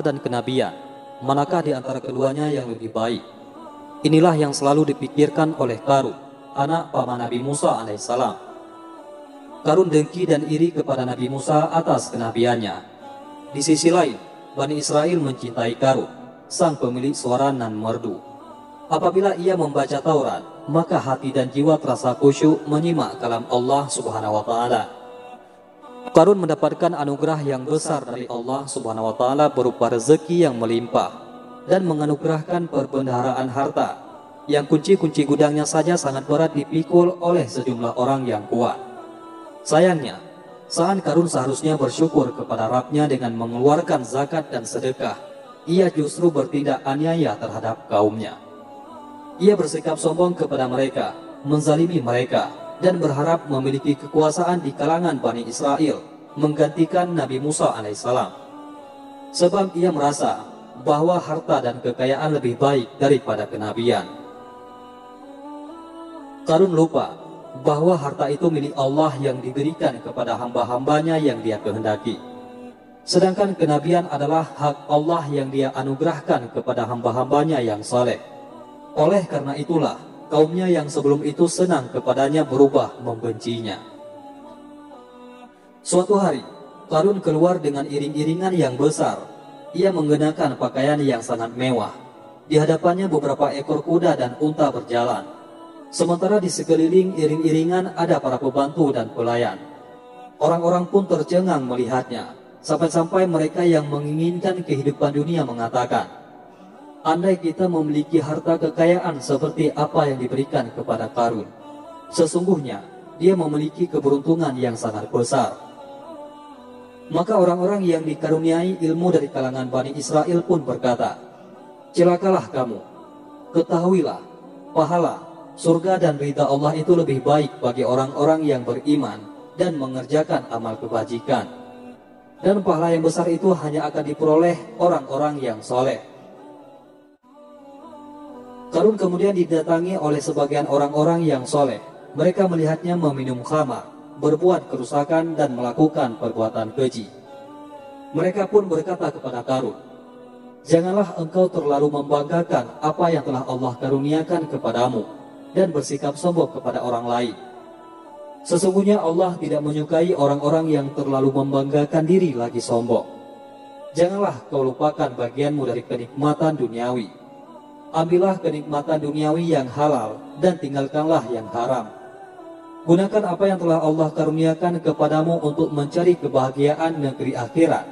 dan kenabian, manakah di antara keduanya yang lebih baik? Inilah yang selalu dipikirkan oleh Karun, anak paman Nabi Musa alaihissalam. Karun dengki dan iri kepada Nabi Musa atas kenabiannya. Di sisi lain, Bani Israel mencintai Karun, sang pemilik suara nan merdu. Apabila ia membaca Taurat, maka hati dan jiwa terasa khusyuk menyimak kalam Allah Subhanahu wa taala. Karun mendapatkan anugerah yang besar dari Allah Subhanahu wa taala berupa rezeki yang melimpah dan menganugerahkan perbendaharaan harta yang kunci-kunci gudangnya saja sangat berat dipikul oleh sejumlah orang yang kuat. Sayangnya, saat Karun seharusnya bersyukur kepada Rabbnya dengan mengeluarkan zakat dan sedekah, ia justru bertindak aniaya terhadap kaumnya. Ia bersikap sombong kepada mereka, menzalimi mereka, dan berharap memiliki kekuasaan di kalangan Bani Israel menggantikan Nabi Musa alaihissalam. Sebab ia merasa bahwa harta dan kekayaan lebih baik daripada kenabian. Karun lupa bahwa harta itu milik Allah yang diberikan kepada hamba-hambanya yang dia kehendaki. Sedangkan kenabian adalah hak Allah yang dia anugerahkan kepada hamba-hambanya yang saleh. Oleh karena itulah, kaumnya yang sebelum itu senang kepadanya berubah membencinya. Suatu hari, Karun keluar dengan iring-iringan yang besar. Ia mengenakan pakaian yang sangat mewah. Di hadapannya beberapa ekor kuda dan unta berjalan. Sementara di sekeliling iring-iringan ada para pembantu dan pelayan. Orang-orang pun tercengang melihatnya, sampai-sampai mereka yang menginginkan kehidupan dunia mengatakan, Andai kita memiliki harta kekayaan seperti apa yang diberikan kepada Karun, sesungguhnya dia memiliki keberuntungan yang sangat besar. Maka orang-orang yang dikaruniai ilmu dari kalangan Bani Israel pun berkata, Celakalah kamu, ketahuilah, pahala, surga dan berita Allah itu lebih baik bagi orang-orang yang beriman dan mengerjakan amal kebajikan. Dan pahala yang besar itu hanya akan diperoleh orang-orang yang soleh. Karun kemudian didatangi oleh sebagian orang-orang yang soleh. Mereka melihatnya meminum khamar, berbuat kerusakan dan melakukan perbuatan keji. Mereka pun berkata kepada Karun, Janganlah engkau terlalu membanggakan apa yang telah Allah karuniakan kepadamu dan bersikap sombong kepada orang lain. Sesungguhnya Allah tidak menyukai orang-orang yang terlalu membanggakan diri lagi sombong. Janganlah kau lupakan bagianmu dari kenikmatan duniawi ambillah kenikmatan duniawi yang halal dan tinggalkanlah yang haram. Gunakan apa yang telah Allah karuniakan kepadamu untuk mencari kebahagiaan negeri akhirat.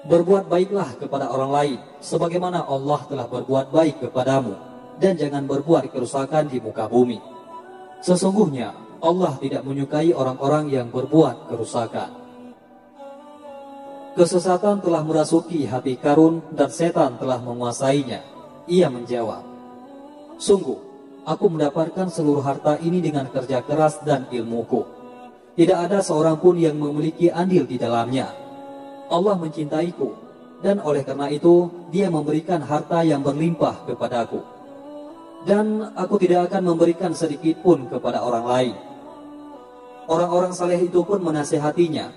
Berbuat baiklah kepada orang lain, sebagaimana Allah telah berbuat baik kepadamu, dan jangan berbuat kerusakan di muka bumi. Sesungguhnya Allah tidak menyukai orang-orang yang berbuat kerusakan. Kesesatan telah merasuki hati Karun dan setan telah menguasainya. Ia menjawab, Sungguh, aku mendapatkan seluruh harta ini dengan kerja keras dan ilmuku. Tidak ada seorang pun yang memiliki andil di dalamnya. Allah mencintaiku, dan oleh karena itu dia memberikan harta yang berlimpah kepadaku. Dan aku tidak akan memberikan sedikit pun kepada orang lain. Orang-orang saleh itu pun menasehatinya.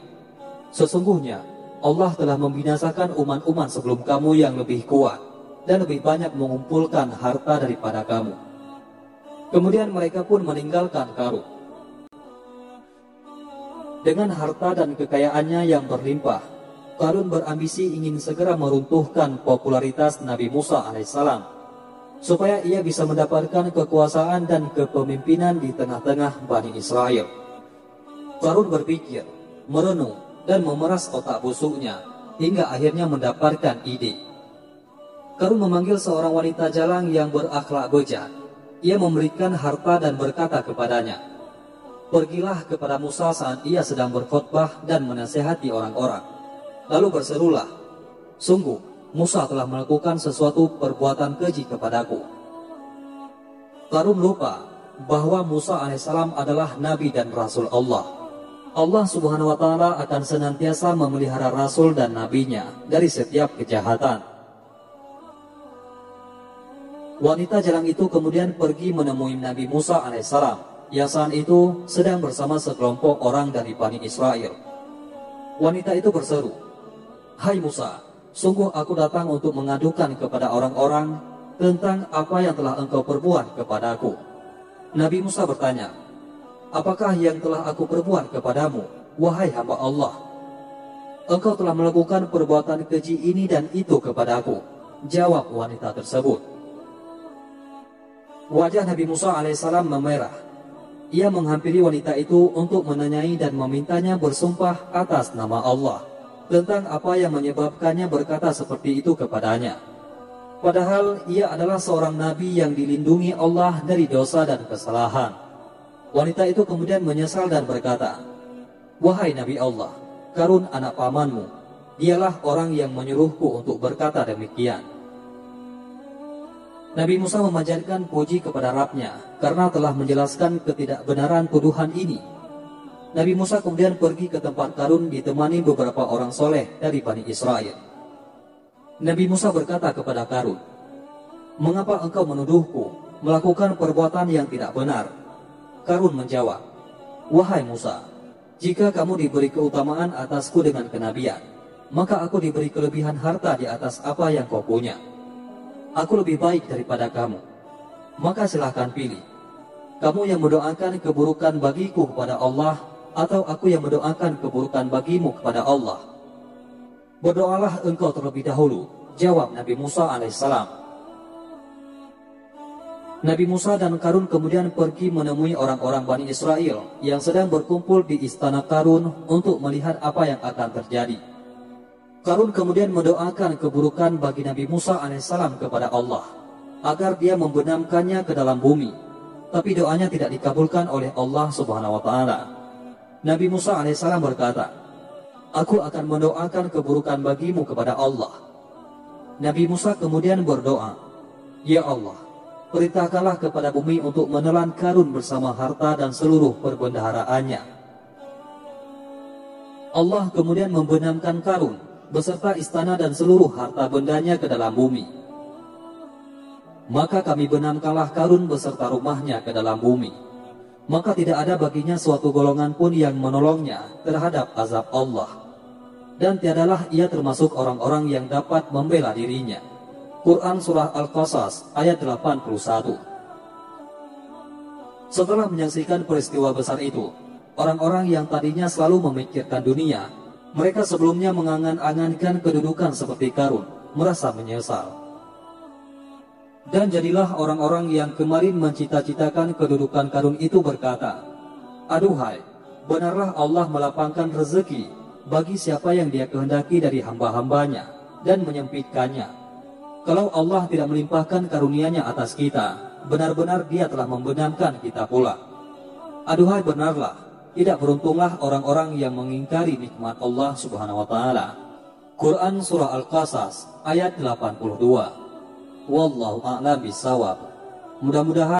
Sesungguhnya Allah telah membinasakan umat-umat sebelum kamu yang lebih kuat dan lebih banyak mengumpulkan harta daripada kamu. Kemudian mereka pun meninggalkan Karun. Dengan harta dan kekayaannya yang berlimpah, Karun berambisi ingin segera meruntuhkan popularitas Nabi Musa alaihissalam supaya ia bisa mendapatkan kekuasaan dan kepemimpinan di tengah-tengah Bani Israel. Karun berpikir, merenung, dan memeras otak busuknya hingga akhirnya mendapatkan ide Karun memanggil seorang wanita jalang yang berakhlak bejat. Ia memberikan harta dan berkata kepadanya, Pergilah kepada Musa saat ia sedang berkhutbah dan menasehati orang-orang. Lalu berserulah, Sungguh, Musa telah melakukan sesuatu perbuatan keji kepadaku. Karun lupa bahwa Musa alaihissalam adalah nabi dan rasul Allah. Allah subhanahu wa ta'ala akan senantiasa memelihara rasul dan nabinya dari setiap kejahatan. Wanita jalang itu kemudian pergi menemui Nabi Musa alaihissalam yang saat itu sedang bersama sekelompok orang dari Bani Israel. Wanita itu berseru, Hai Musa, Sungguh aku datang untuk mengadukan kepada orang-orang tentang apa yang telah engkau perbuat kepadaku. Nabi Musa bertanya, Apakah yang telah aku perbuat kepadamu, wahai hamba Allah? Engkau telah melakukan perbuatan keji ini dan itu kepadaku. Jawab wanita tersebut. Wajah Nabi Musa alaihissalam memerah. Ia menghampiri wanita itu untuk menanyai dan memintanya bersumpah atas nama Allah tentang apa yang menyebabkannya berkata seperti itu kepadanya. Padahal ia adalah seorang nabi yang dilindungi Allah dari dosa dan kesalahan. Wanita itu kemudian menyesal dan berkata, Wahai Nabi Allah, Karun anak pamanmu, dialah orang yang menyuruhku untuk berkata demikian. Nabi Musa memanjatkan puji kepada Rabnya karena telah menjelaskan ketidakbenaran tuduhan ini Nabi Musa kemudian pergi ke tempat Karun ditemani beberapa orang soleh dari Bani Israel. Nabi Musa berkata kepada Karun, Mengapa engkau menuduhku melakukan perbuatan yang tidak benar? Karun menjawab, Wahai Musa, jika kamu diberi keutamaan atasku dengan kenabian, maka aku diberi kelebihan harta di atas apa yang kau punya. Aku lebih baik daripada kamu. Maka silahkan pilih. Kamu yang mendoakan keburukan bagiku kepada Allah atau aku yang mendoakan keburukan bagimu kepada Allah? Berdoalah engkau terlebih dahulu, jawab Nabi Musa alaihissalam. Nabi Musa dan Karun kemudian pergi menemui orang-orang Bani Israel yang sedang berkumpul di istana Karun untuk melihat apa yang akan terjadi. Karun kemudian mendoakan keburukan bagi Nabi Musa alaihissalam kepada Allah agar dia membenamkannya ke dalam bumi. Tapi doanya tidak dikabulkan oleh Allah Subhanahu wa taala. Nabi Musa alaihissalam berkata, Aku akan mendoakan keburukan bagimu kepada Allah. Nabi Musa kemudian berdoa, Ya Allah, perintahkanlah kepada bumi untuk menelan karun bersama harta dan seluruh perbendaharaannya. Allah kemudian membenamkan karun beserta istana dan seluruh harta bendanya ke dalam bumi. Maka kami benamkanlah karun beserta rumahnya ke dalam bumi maka tidak ada baginya suatu golongan pun yang menolongnya terhadap azab Allah. Dan tiadalah ia termasuk orang-orang yang dapat membela dirinya. Quran Surah Al-Qasas ayat 81 Setelah menyaksikan peristiwa besar itu, orang-orang yang tadinya selalu memikirkan dunia, mereka sebelumnya mengangan-angankan kedudukan seperti Karun, merasa menyesal. Dan jadilah orang-orang yang kemarin mencita-citakan kedudukan karun itu berkata, Aduhai, benarlah Allah melapangkan rezeki bagi siapa yang dia kehendaki dari hamba-hambanya dan menyempitkannya. Kalau Allah tidak melimpahkan karunia-Nya atas kita, benar-benar dia telah membenamkan kita pula. Aduhai benarlah, tidak beruntunglah orang-orang yang mengingkari nikmat Allah Subhanahu wa taala. Quran surah Al-Qasas ayat 82. Wallahu a'lam bisawab. Mudah-mudahan